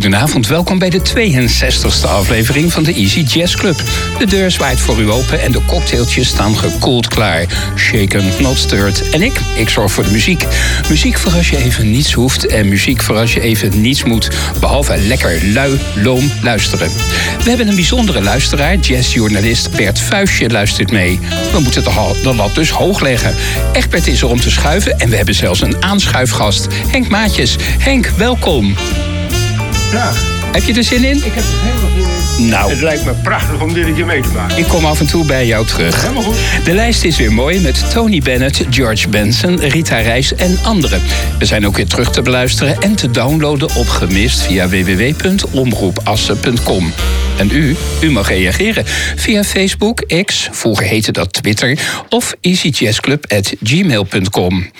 Goedenavond, welkom bij de 62e aflevering van de Easy Jazz Club. De deur zwaait voor u open en de cocktailtjes staan gekoeld klaar. Shaken, not stirred. En ik, ik zorg voor de muziek. Muziek voor als je even niets hoeft en muziek voor als je even niets moet. Behalve lekker lui, loom luisteren. We hebben een bijzondere luisteraar, jazzjournalist Bert Vuistje luistert mee. We moeten de lat dus hoog leggen. Egbert is er om te schuiven en we hebben zelfs een aanschuifgast. Henk Maatjes. Henk, welkom. Heb je er zin in? Ik heb er helemaal zin in. Nou. Het lijkt me prachtig om dit een keer mee te maken. Ik kom af en toe bij jou terug. Helemaal goed. De lijst is weer mooi met Tony Bennett, George Benson, Rita Reis en anderen. We zijn ook weer terug te beluisteren en te downloaden op gemist via www.omroepassen.com. En u, u mag reageren via Facebook, X, vroeger heette dat Twitter, of easyjazzclub.gmail.com.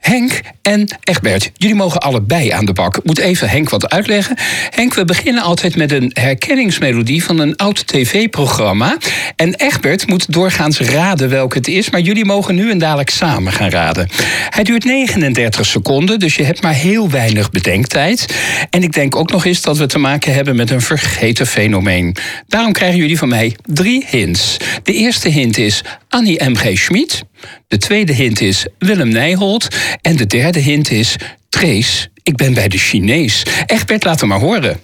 Henk en Egbert, jullie mogen allebei aan de bak. Moet even Henk wat uitleggen. Henk, we beginnen altijd met een herkenningsmelodie van een oud tv-programma. En Egbert moet doorgaans raden welke het is, maar jullie mogen nu en dadelijk samen gaan raden. Hij duurt 39 seconden, dus je hebt maar heel weinig bedenktijd. En ik denk ook nog eens dat we te maken hebben met een vergeten fenomeen. Daarom krijgen jullie van mij drie hints. De eerste hint is Annie M.G. Schmid. De tweede hint is Willem Nijholt. En de derde hint is Trace, ik ben bij de Chinees. Egbert, laat hem maar horen.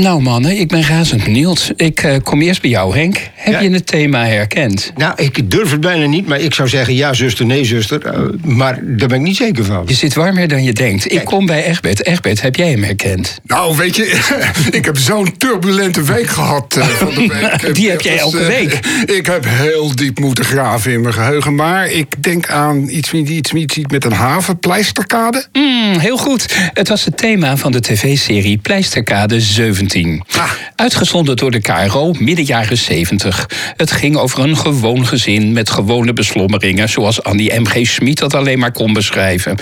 Nou mannen, ik ben razend benieuwd. Ik uh, kom eerst bij jou, Henk. Heb Ja. je het thema herkend? Nou, ik durf het bijna niet, maar ik zou zeggen ja, zuster, nee, zuster. Eh, maar daar ben ik niet zeker van. Je zit warmer dan je denkt. Ik kom bij Egbert. Egbert, heb jij hem herkend? Nou, weet je, ik heb zo'n turbulente week gehad eh, van de week. Die heb jij elke eh, week. Ik heb heel diep moeten graven in mijn geheugen. Maar ik denk aan iets, met- iets, iets, iets met een haven, pleisterkade. Mm, heel goed. Het was het thema van de tv-serie Pleisterkade 17. Ah. Uitgezonden door de KRO midden jaren 70. Het ging over een gewoon gezin met gewone beslommeringen... zoals Andy M.G. Schmid dat alleen maar kon beschrijven.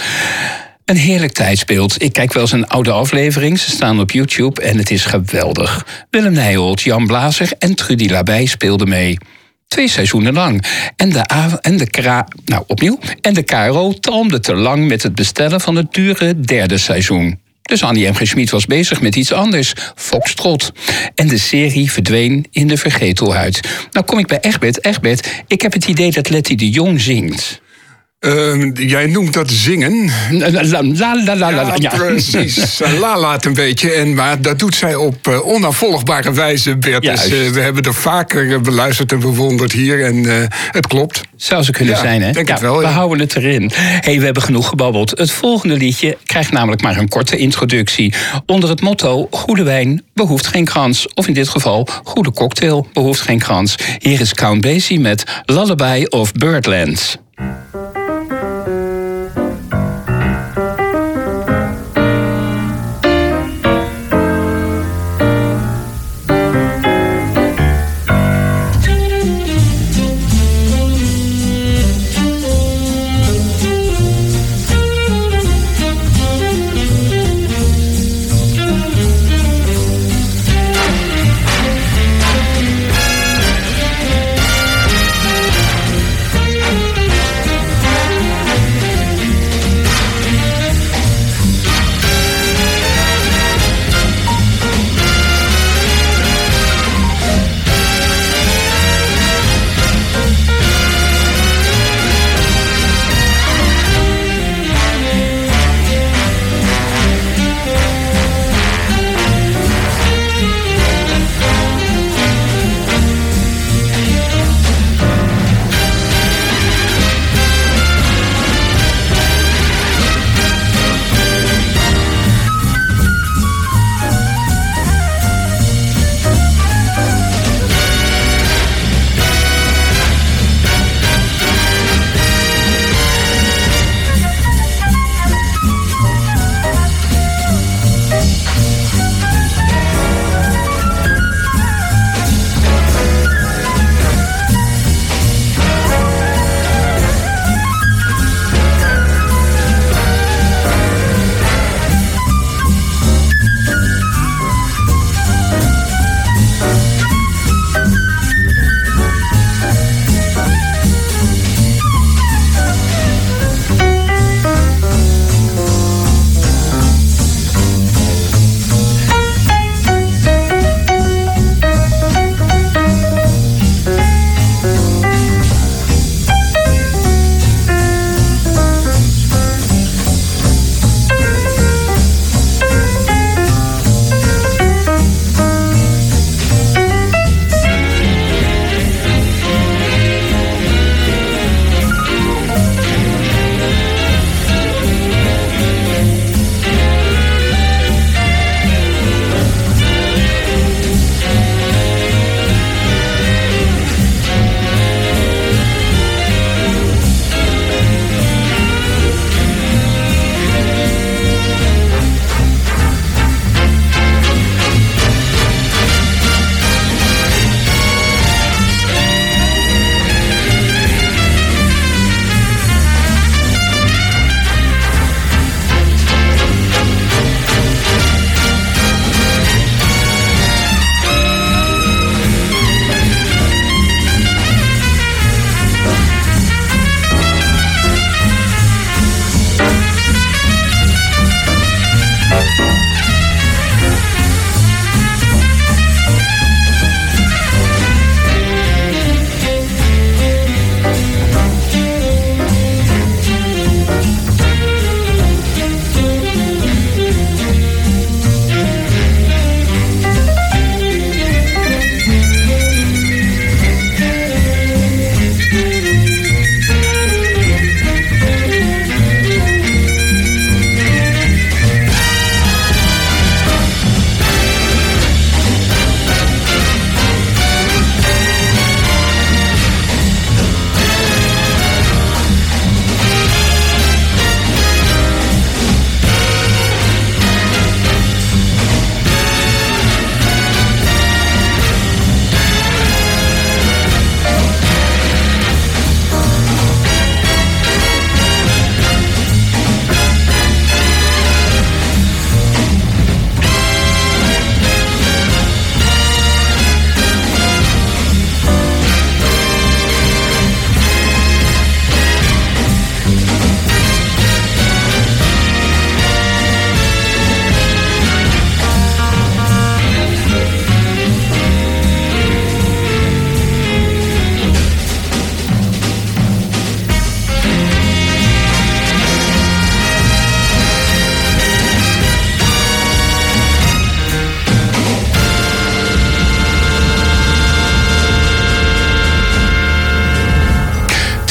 Een heerlijk tijdsbeeld. Ik kijk wel eens een oude aflevering. Ze staan op YouTube en het is geweldig. Willem Nijholt, Jan Blazer en Trudy Labij speelden mee. Twee seizoenen lang. En de, en de, nou, opnieuw. En de KRO talmde te lang met het bestellen van het dure derde seizoen. Dus Annie M. G. Schmid was bezig met iets anders, Foxtrot. En de serie verdween in de vergetelhuid. Nou kom ik bij Egbert. Egbert, ik heb het idee dat Letty de Jong zingt. Ehm, jij noemt dat zingen. La la la la. Ja, precies. La laat een beetje. En, maar dat doet zij op eh, onafvolgbare wijze, Bert. Dus, eh, we hebben er vaker eh, beluisterd en bewonderd hier. En eh, het klopt. Zou ze kunnen zijn, hè? denk het wel, We houden het erin. hey, we hebben genoeg gebabbeld. Het volgende liedje krijgt namelijk maar een korte introductie. Onder het motto: Goede wijn behoeft geen krans. Of in dit geval: Goede cocktail behoeft geen krans. Hier is Count Basie met Lullaby of Birdlands.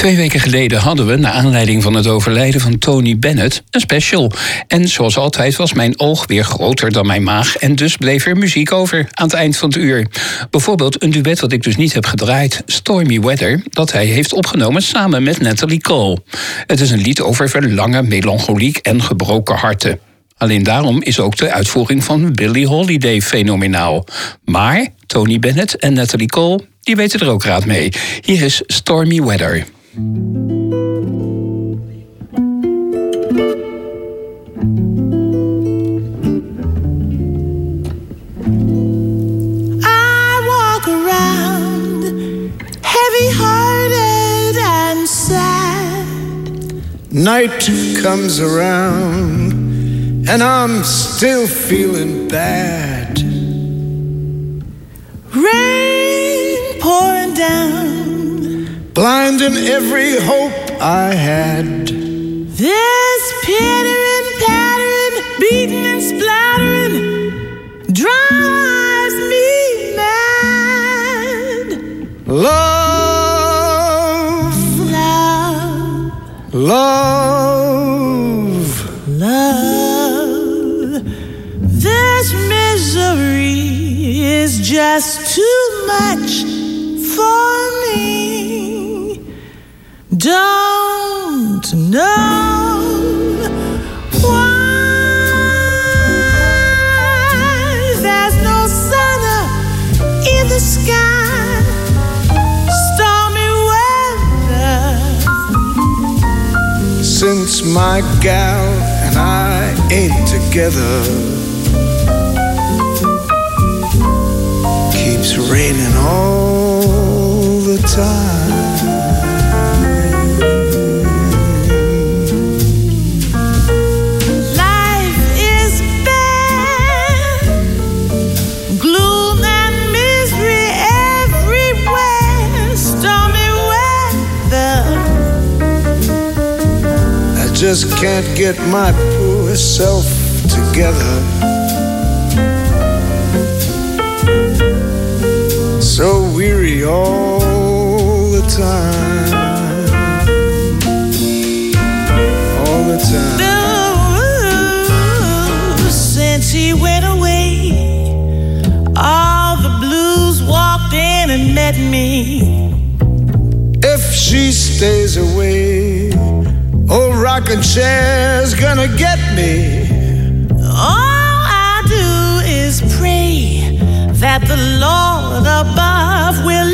Twee weken geleden hadden we, naar aanleiding van het overlijden van Tony Bennett, een special. En zoals altijd was mijn oog weer groter dan mijn maag. En dus bleef er muziek over aan het eind van het uur. Bijvoorbeeld een duet wat ik dus niet heb gedraaid, Stormy Weather, dat hij heeft opgenomen samen met Natalie Cole. Het is een lied over verlangen, melancholiek en gebroken harten. Alleen daarom is ook de uitvoering van Billie Holiday fenomenaal. Maar Tony Bennett en Natalie Cole, die weten er ook raad mee. Hier is Stormy Weather. I walk around heavy hearted and sad. Night comes around and I'm still feeling bad. Rain pouring down. Blinding every hope I had. This pittering, pattering, beating and splattering drives me mad. Love, Love, love, love. This misery is just too much for me. Don't know why there's no sun up in the sky. Stormy weather. since my gal and I ain't together. Keeps raining all the time. Just can't get my poor self together. So weary all the time. All the time. Ooh, since he went away, all the blues walked in and met me. If she stays away, old rocking chair's gonna get me. All I do is pray that the Lord above will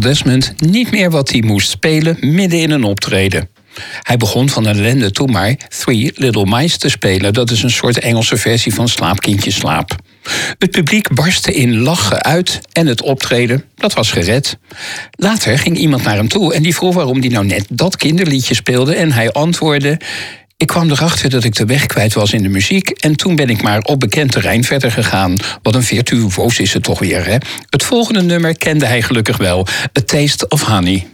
Desmond niet meer wat hij moest spelen midden in een optreden. Hij begon van ellende toe maar Three Little Mice te spelen. Dat is een soort Engelse versie van Slaapkindje Slaap. Het publiek barstte in lachen uit en het optreden, dat was gered. Later ging iemand naar hem toe en die vroeg waarom hij nou net dat kinderliedje speelde. En hij antwoordde: ik kwam erachter dat ik de weg kwijt was in de muziek. En toen ben ik maar op bekend terrein verder gegaan. Wat een virtuoos is het toch weer, hè? Het volgende nummer kende hij gelukkig wel: A Taste of Honey.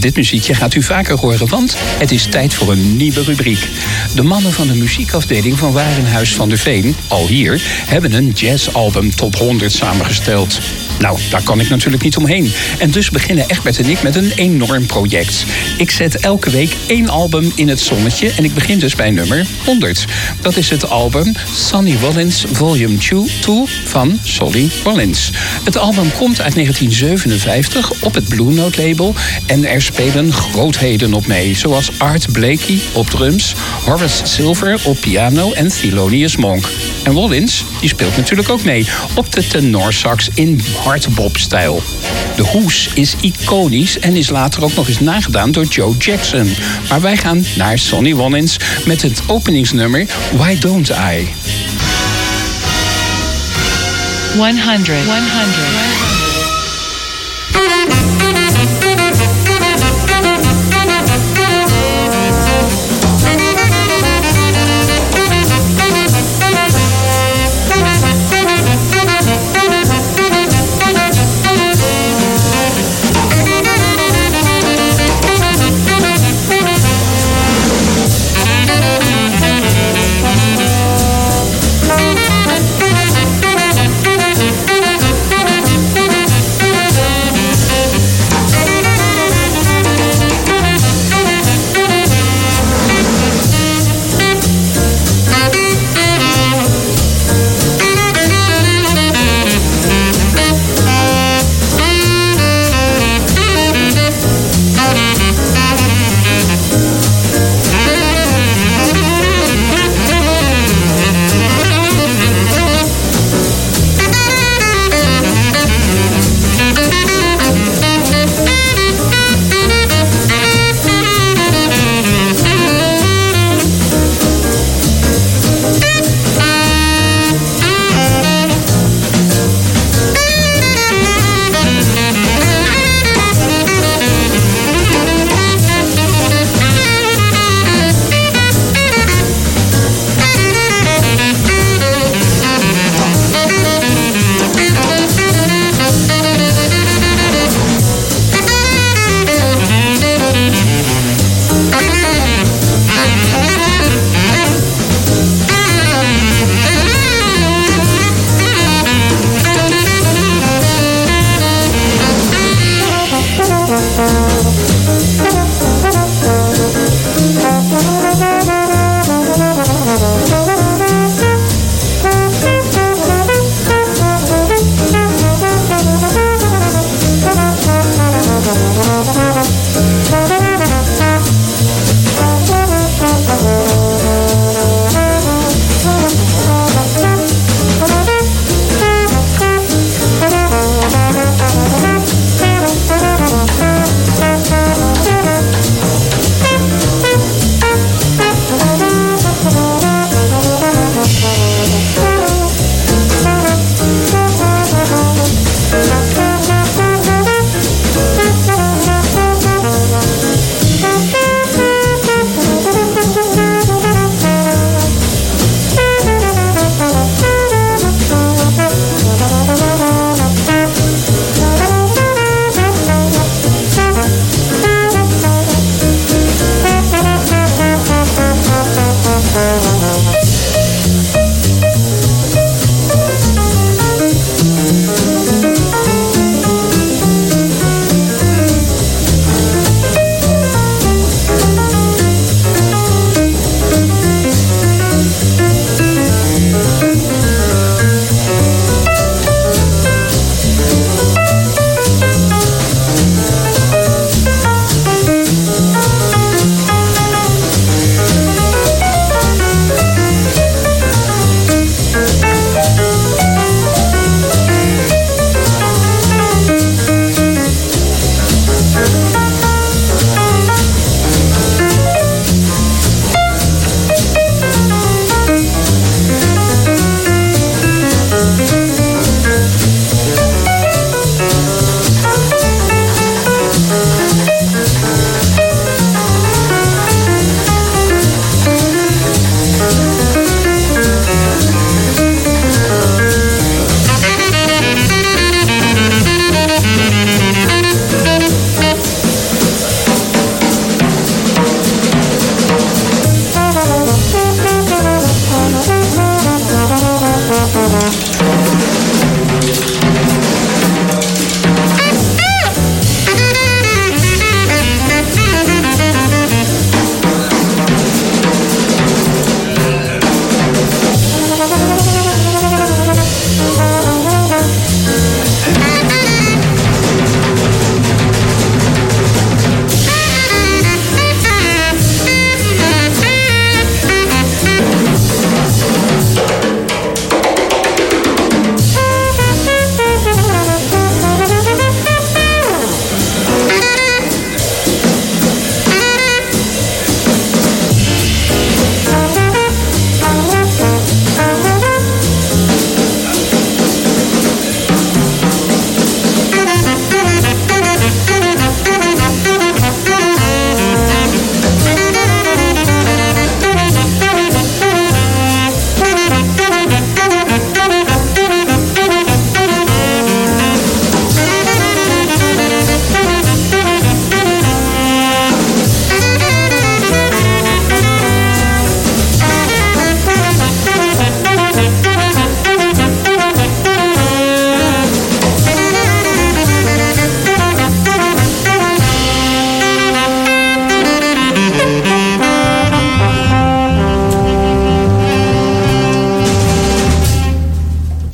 Dit muziekje gaat u vaker horen, want het is tijd voor een nieuwe rubriek. De mannen van de muziekafdeling van Warenhuis van der Veen, al hier, hebben een jazzalbum top 100 samengesteld. Nou, daar kan ik natuurlijk niet omheen. En dus beginnen Egbert en ik met een enorm project. Ik zet elke week één album in het zonnetje en ik begin dus bij nummer 100. Dat is het album Sonny Rollins Volume 2 van Solly Rollins. Het album komt uit 1957 op het Blue Note label en er spelen grootheden op mee, zoals Art Blakey op drums, Horace Silver op piano en Thelonious Monk. En Rollins die speelt natuurlijk ook mee op de tenorsax in hardbop-stijl. De hoes is iconisch en is later ook nog eens nagedaan door Joe Jackson. Maar wij gaan naar Sonny Rollins met het openingsnummer Why Don't I? 100. 100. 100.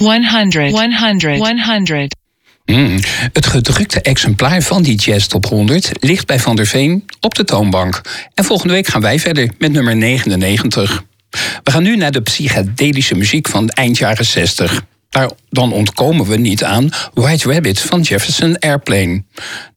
100. 100. Mm. Het gedrukte exemplaar van die Jazz Top 100 ligt bij Van der Veen op de toonbank. En volgende week gaan wij verder met nummer 99. We gaan nu naar de psychedelische muziek van eind jaren 60. Daar, dan ontkomen we niet aan White Rabbit van Jefferson Airplane.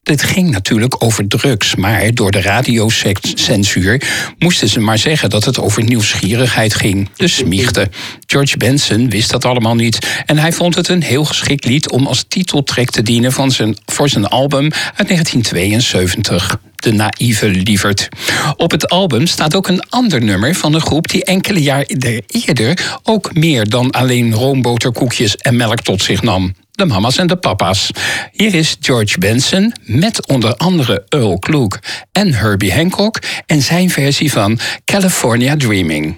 Dit ging natuurlijk over drugs, maar door de radiocensuur moesten ze maar zeggen dat het over nieuwsgierigheid ging. Dus smiegde. George Benson wist dat allemaal niet en hij vond het een heel geschikt lied om als titeltrack te dienen van zijn, voor zijn album uit 1972. De naïeve lieverd. Op het album staat ook een ander nummer van een groep die enkele jaren eerder ook meer dan alleen roomboterkoekjes en melk tot zich nam de mama's en de papa's. Hier is George Benson met onder andere Earl Klug en Herbie Hancock en zijn versie van California Dreaming.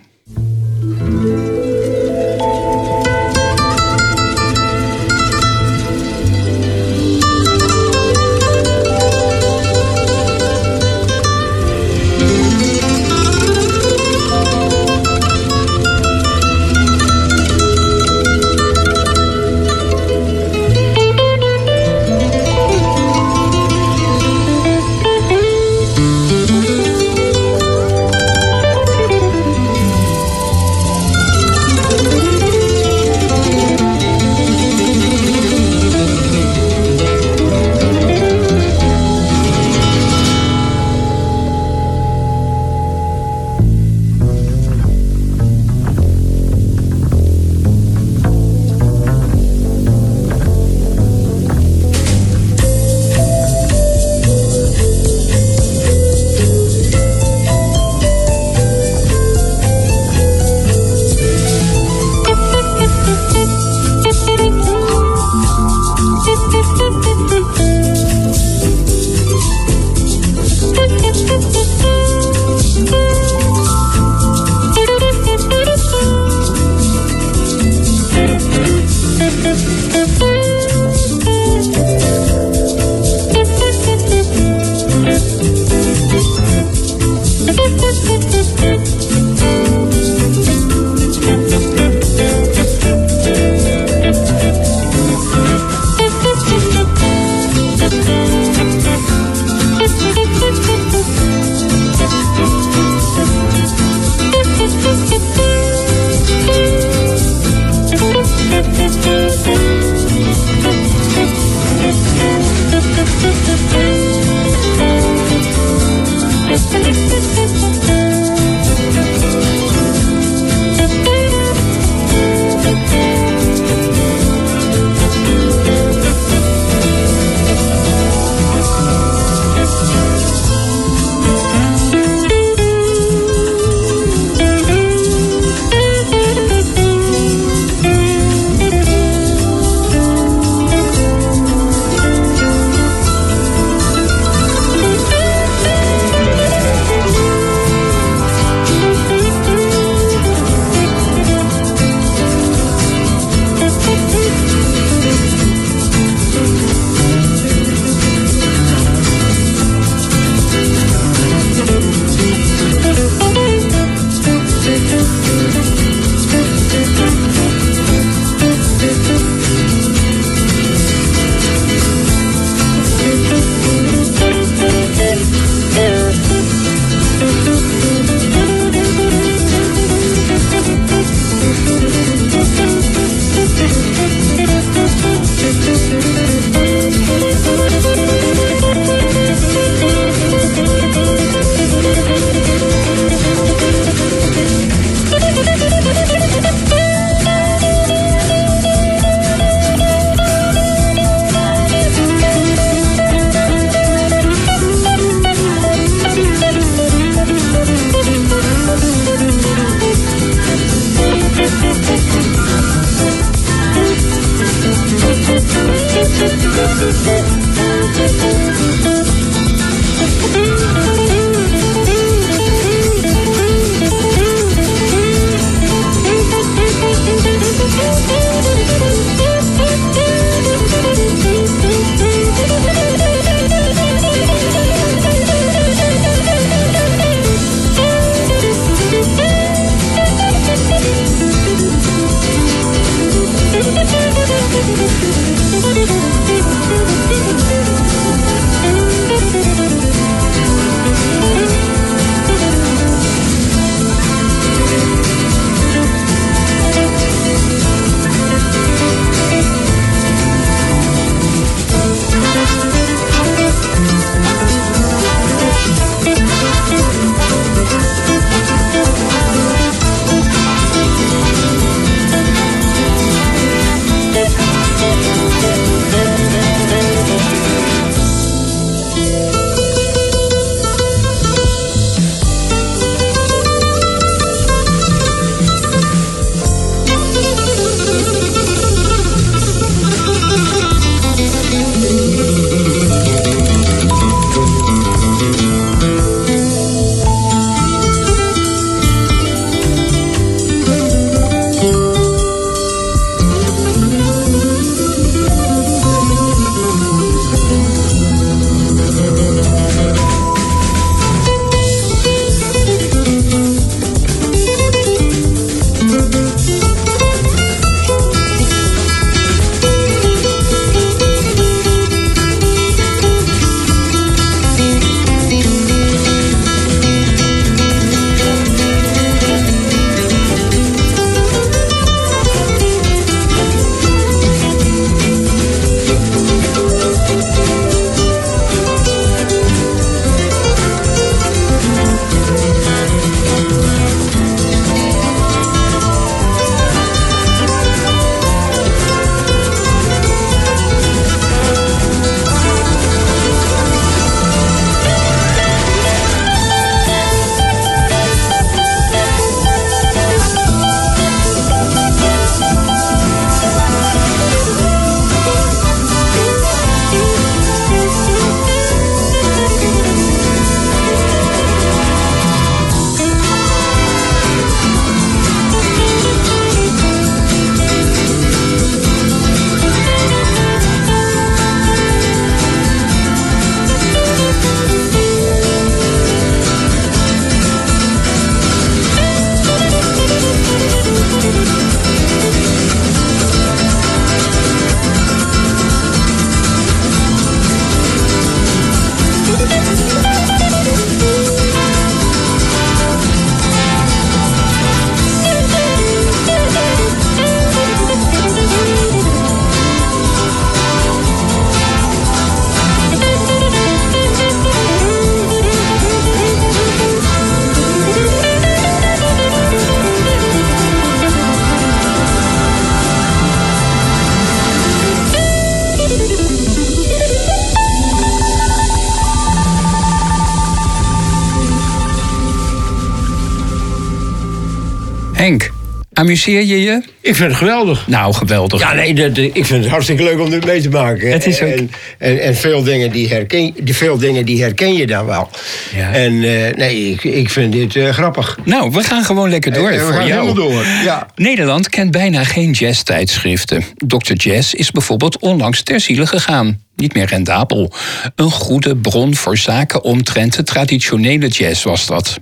Amuseer je je? Ik vind het geweldig. Nou, geweldig. Ja, nee, dat- ik vind het hartstikke leuk om dit mee te maken. Het is ook- En, en, en veel, dingen die herken, die, veel dingen die herken je dan wel. Ja. En eh, nee, ik, ik vind dit eh, grappig. Nou, we gaan gewoon lekker door Eh, we voor gaan jou. helemaal door. Ja. Nederland kent bijna geen jazztijdschriften. Dr. Jazz is bijvoorbeeld onlangs ter ziele gegaan. Niet meer rendabel. Een goede bron voor zaken omtrent de traditionele jazz was dat.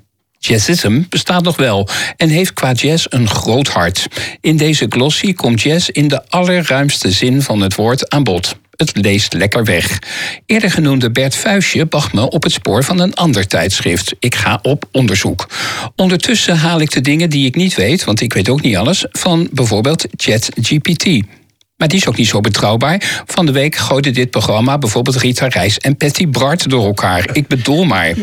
Jazzism bestaat nog wel en heeft qua jazz een groot hart. In deze glossy komt jazz in de allerruimste zin van het woord aan bod. Het leest lekker weg. Eerder genoemde Bert Vuistje bracht me op het spoor van een ander tijdschrift. Ik ga op onderzoek. Ondertussen haal ik de dingen die ik niet weet, want ik weet ook niet alles, van bijvoorbeeld ChatGPT. Maar die is ook niet zo betrouwbaar. Van de week gooide dit programma bijvoorbeeld Rita Reis en Patty Bart door elkaar. Ik bedoel maar.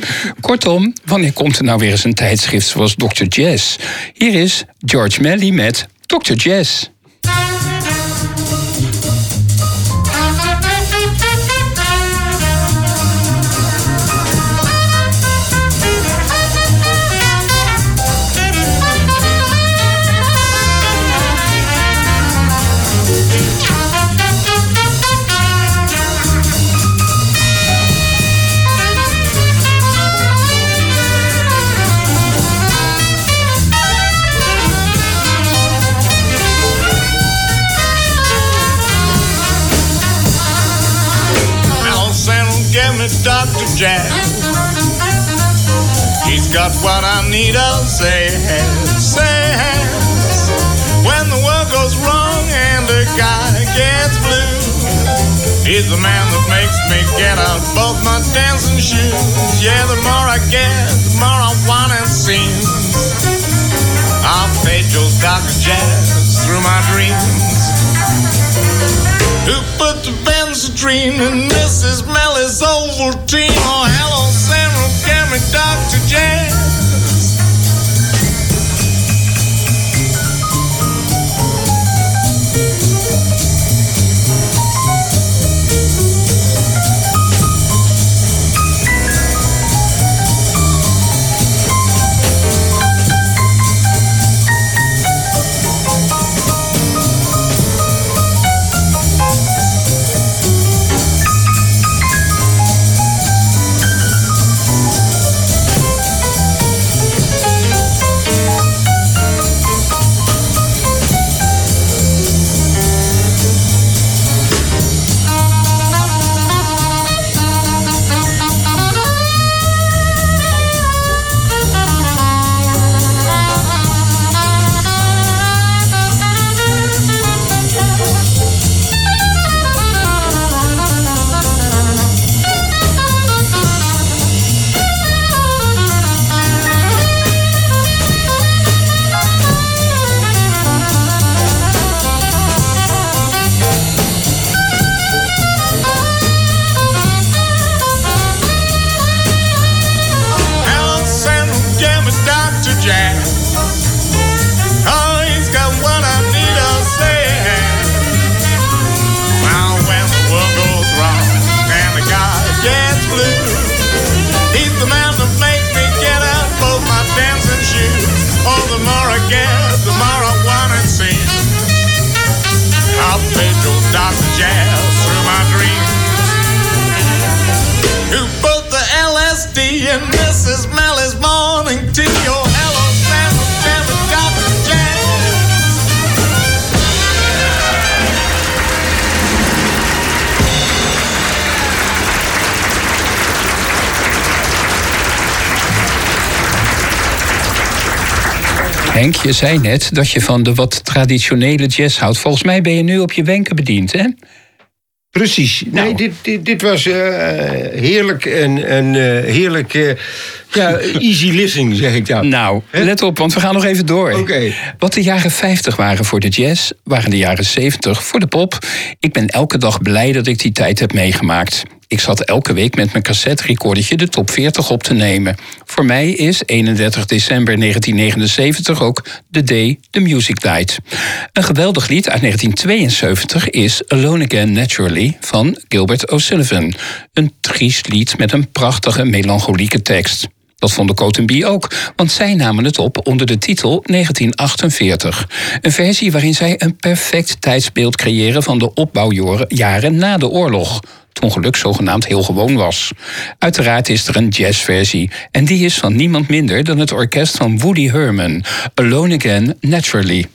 Kortom, wanneer komt er nou weer eens een tijdschrift zoals Dr. Jazz? Hier is George Melly met Dr. Jazz. What I need, I'll say, say. When the world goes wrong and the guy gets blue, he's the man that makes me get out both my dancing shoes. Yeah, the more I get, the more I want and seems. I'll fade Joe's Dr. Jazz through my dreams. Who put the Benzedrine in Mrs. Melly's Ovaltine? Oh, hello, zei net dat je van de wat traditionele jazz houdt. Volgens mij ben je nu op je wenken bediend, hè? Precies. Nee, Nou. dit, dit, dit was eh, heerlijk en, en eh, heerlijk. eh, ja, easy listening, zeg ik dan. Nou, let op, want we gaan nog even door. Oké. Wat de jaren 50 waren voor de jazz, waren de jaren 70 voor de pop. Ik ben elke dag blij dat ik die tijd heb meegemaakt. Ik zat elke week met mijn cassette-recordertje de top 40 op te nemen. Voor mij is 31 december 1979 ook The Day the Music Died. Een geweldig lied uit 1972 is Alone Again Naturally van Gilbert O'Sullivan. Een triest lied met een prachtige melancholieke tekst. Dat vonden Cotenby ook, want zij namen het op onder de titel 1948. Een versie waarin zij een perfect tijdsbeeld creëren van de opbouwjaren na de oorlog. Toen geluk zogenaamd heel gewoon was. Uiteraard is er een jazzversie. En die is van niemand minder dan het orkest van Woody Herman. Alone Again, Naturally.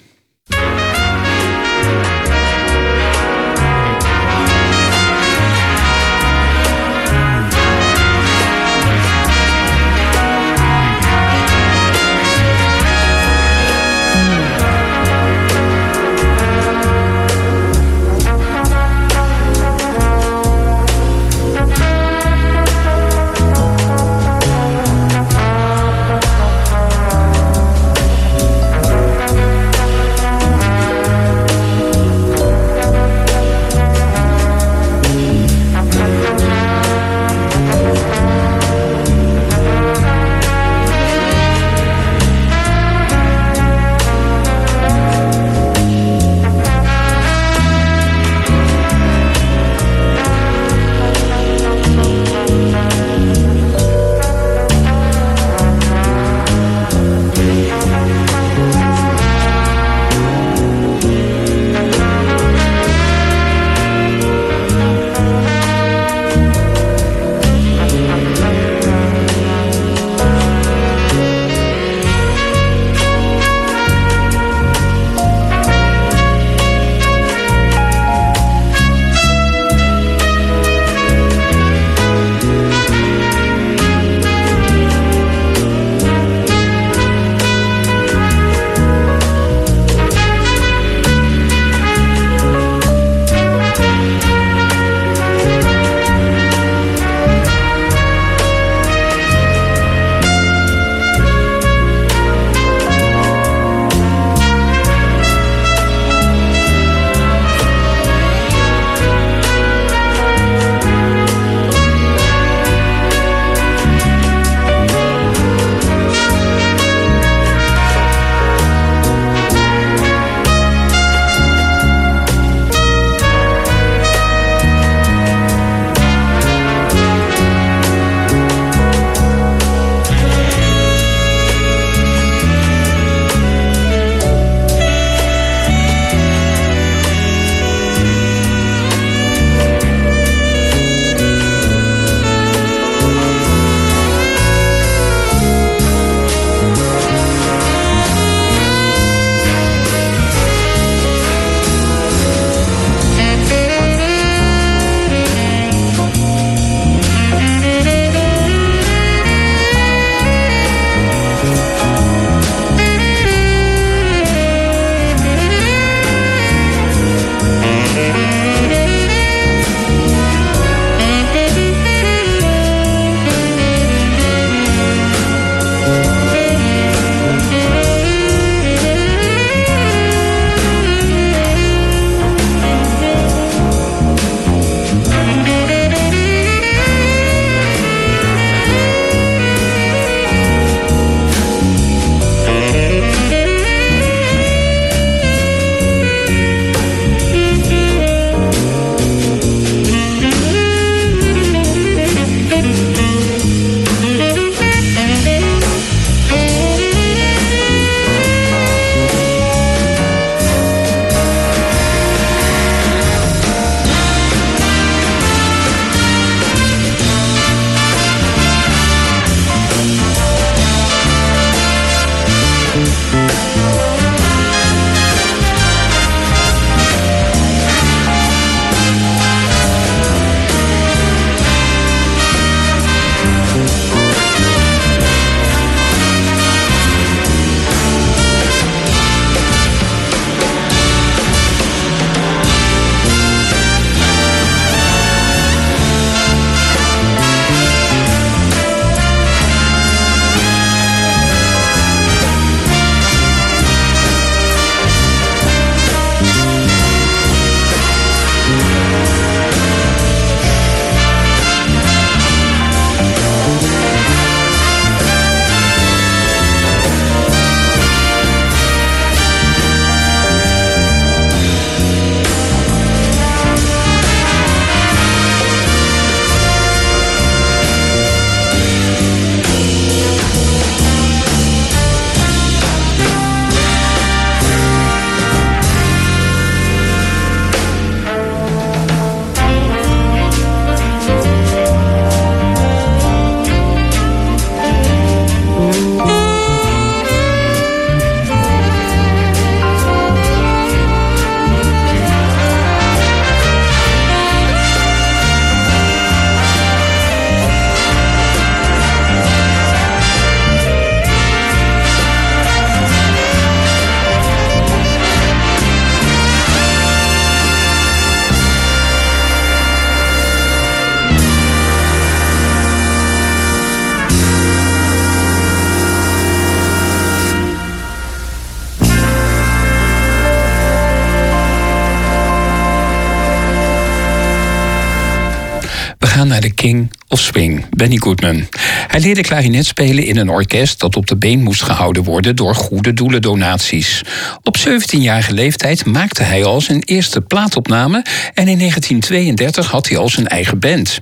Benny Goodman. Hij leerde klarinet spelen in een orkest dat op de been moest gehouden worden door goede doelendonaties. Op 17-jarige leeftijd maakte hij al zijn eerste plaatopname en in 1932 had hij al zijn eigen band.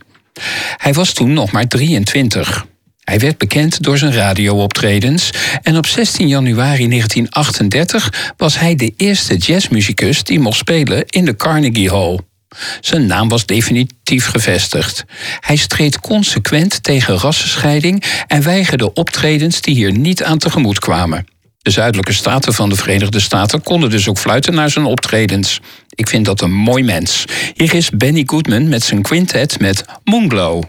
Hij was toen nog maar 23. Hij werd bekend door zijn radiooptredens en op 16 januari 1938 was hij de eerste jazzmuzikus die mocht spelen in de Carnegie Hall. Zijn naam was definitief gevestigd. Hij streed consequent tegen rassenscheiding en weigerde optredens die hier niet aan tegemoet kwamen. De zuidelijke staten van de Verenigde Staten konden dus ook fluiten naar zijn optredens. Ik vind dat een mooi mens. Hier is Benny Goodman met zijn quintet met Moonglow.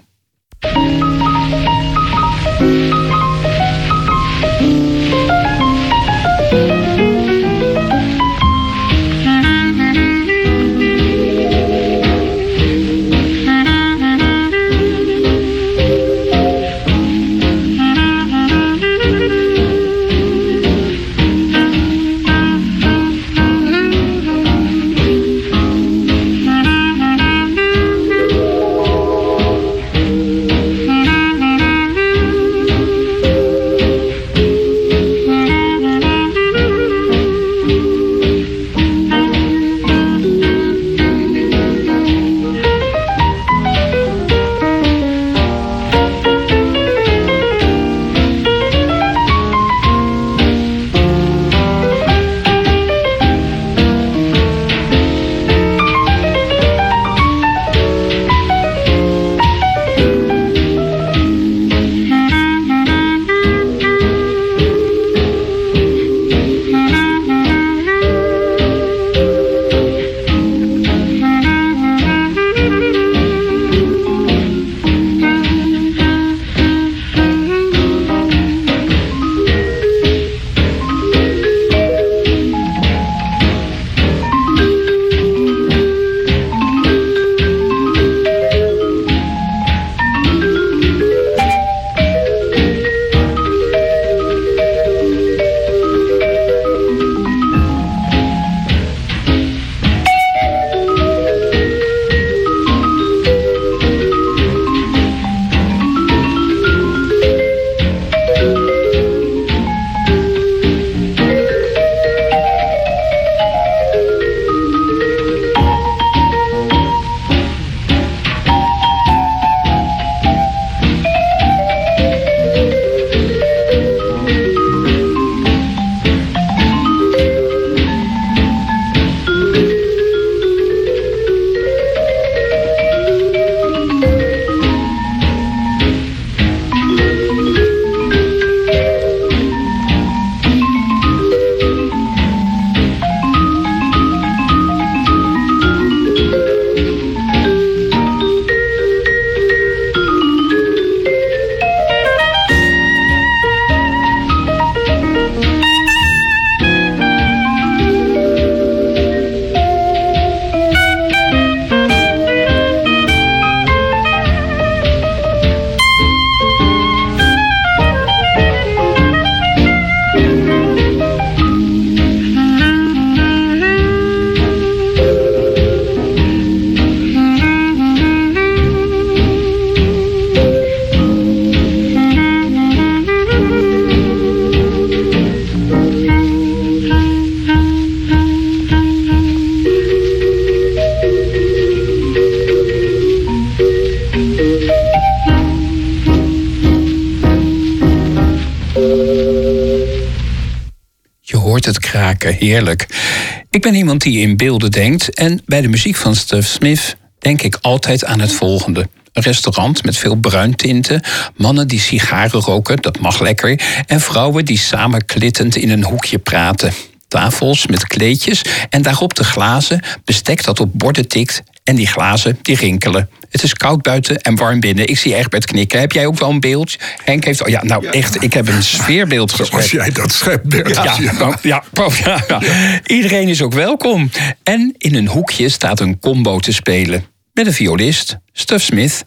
Ik ben iemand die in beelden denkt en bij de muziek van Steve Smith denk ik altijd aan het volgende. Een restaurant met veel bruintinten, mannen die sigaren roken, dat mag lekker, en vrouwen die samen klittend in een hoekje praten. Tafels met kleedjes en daarop de glazen, bestek dat op borden tikt en die glazen die rinkelen. Het is koud buiten en warm binnen. Ik zie Egbert knikken. Heb jij ook wel een beeld? Henk heeft... Oh ja, nou echt, ik heb een sfeerbeeld geschreven. jij dat schept, Bert. Ja, nou, ja, ja, ja. Iedereen is ook welkom. En in een hoekje staat een combo te spelen. Met een violist, Stuff Smith.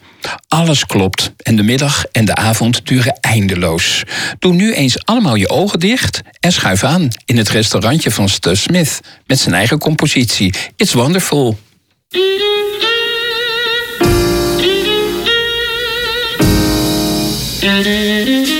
Alles klopt en de middag en de avond duren eindeloos. Doe nu eens allemaal je ogen dicht en schuif aan in het restaurantje van Stuff Smith met zijn eigen compositie. It's wonderful. Música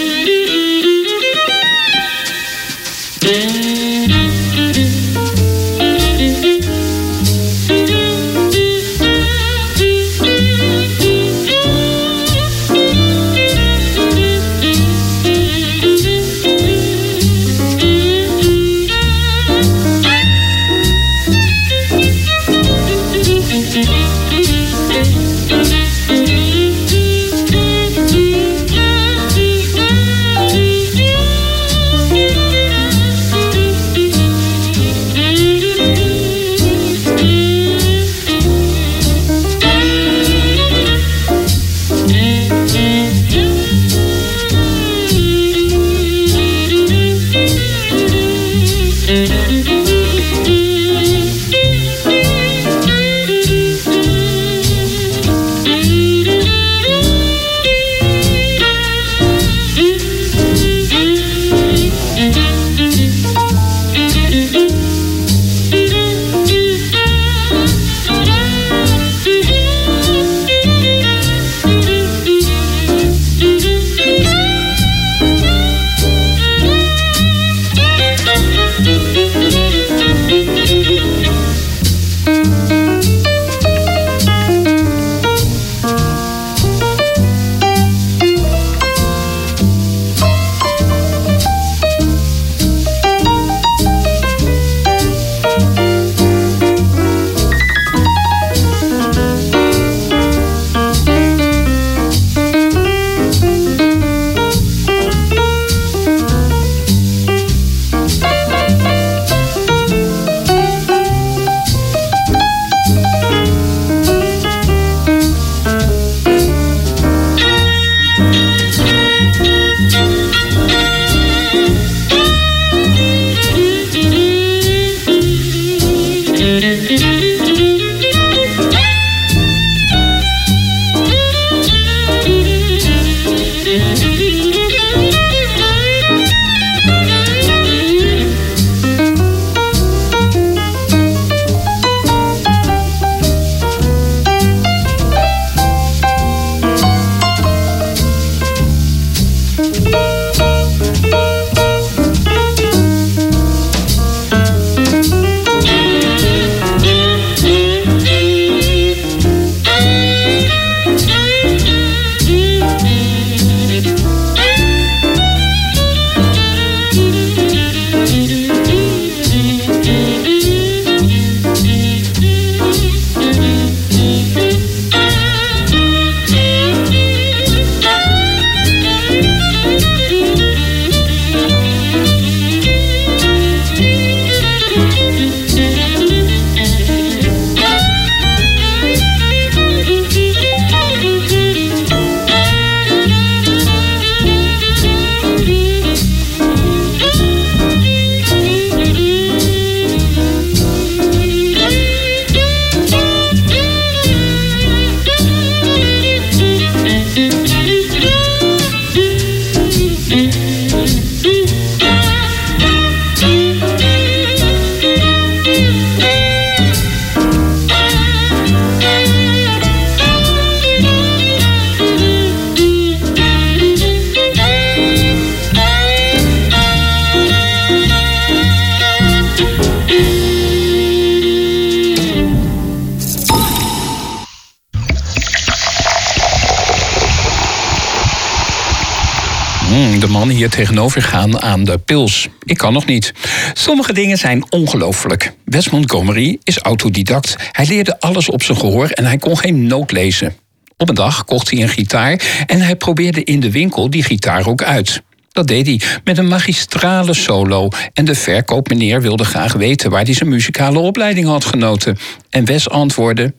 tegenover gaan aan de pils. Ik kan nog niet. Sommige dingen zijn ongelooflijk. Wes Montgomery is autodidact. Hij leerde alles op zijn gehoor en hij kon geen noot lezen. Op een dag kocht hij een gitaar en hij probeerde in de winkel die gitaar ook uit. Dat deed hij met een magistrale solo. En de verkoopmeneer wilde graag weten waar hij zijn muzikale opleiding had genoten. En Wes antwoordde: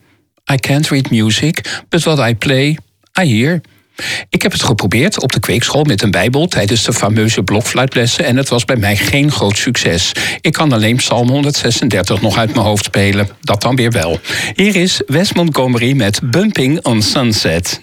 I can't read music, but what I play, I hear. Ik heb het geprobeerd op de kweekschool met een bijbel tijdens de fameuze blokfluitlessen en het was bij mij geen groot succes. Ik kan alleen Psalm 136 nog uit mijn hoofd spelen. Dat dan weer wel. Hier is Wes Montgomery met Bumping on Sunset.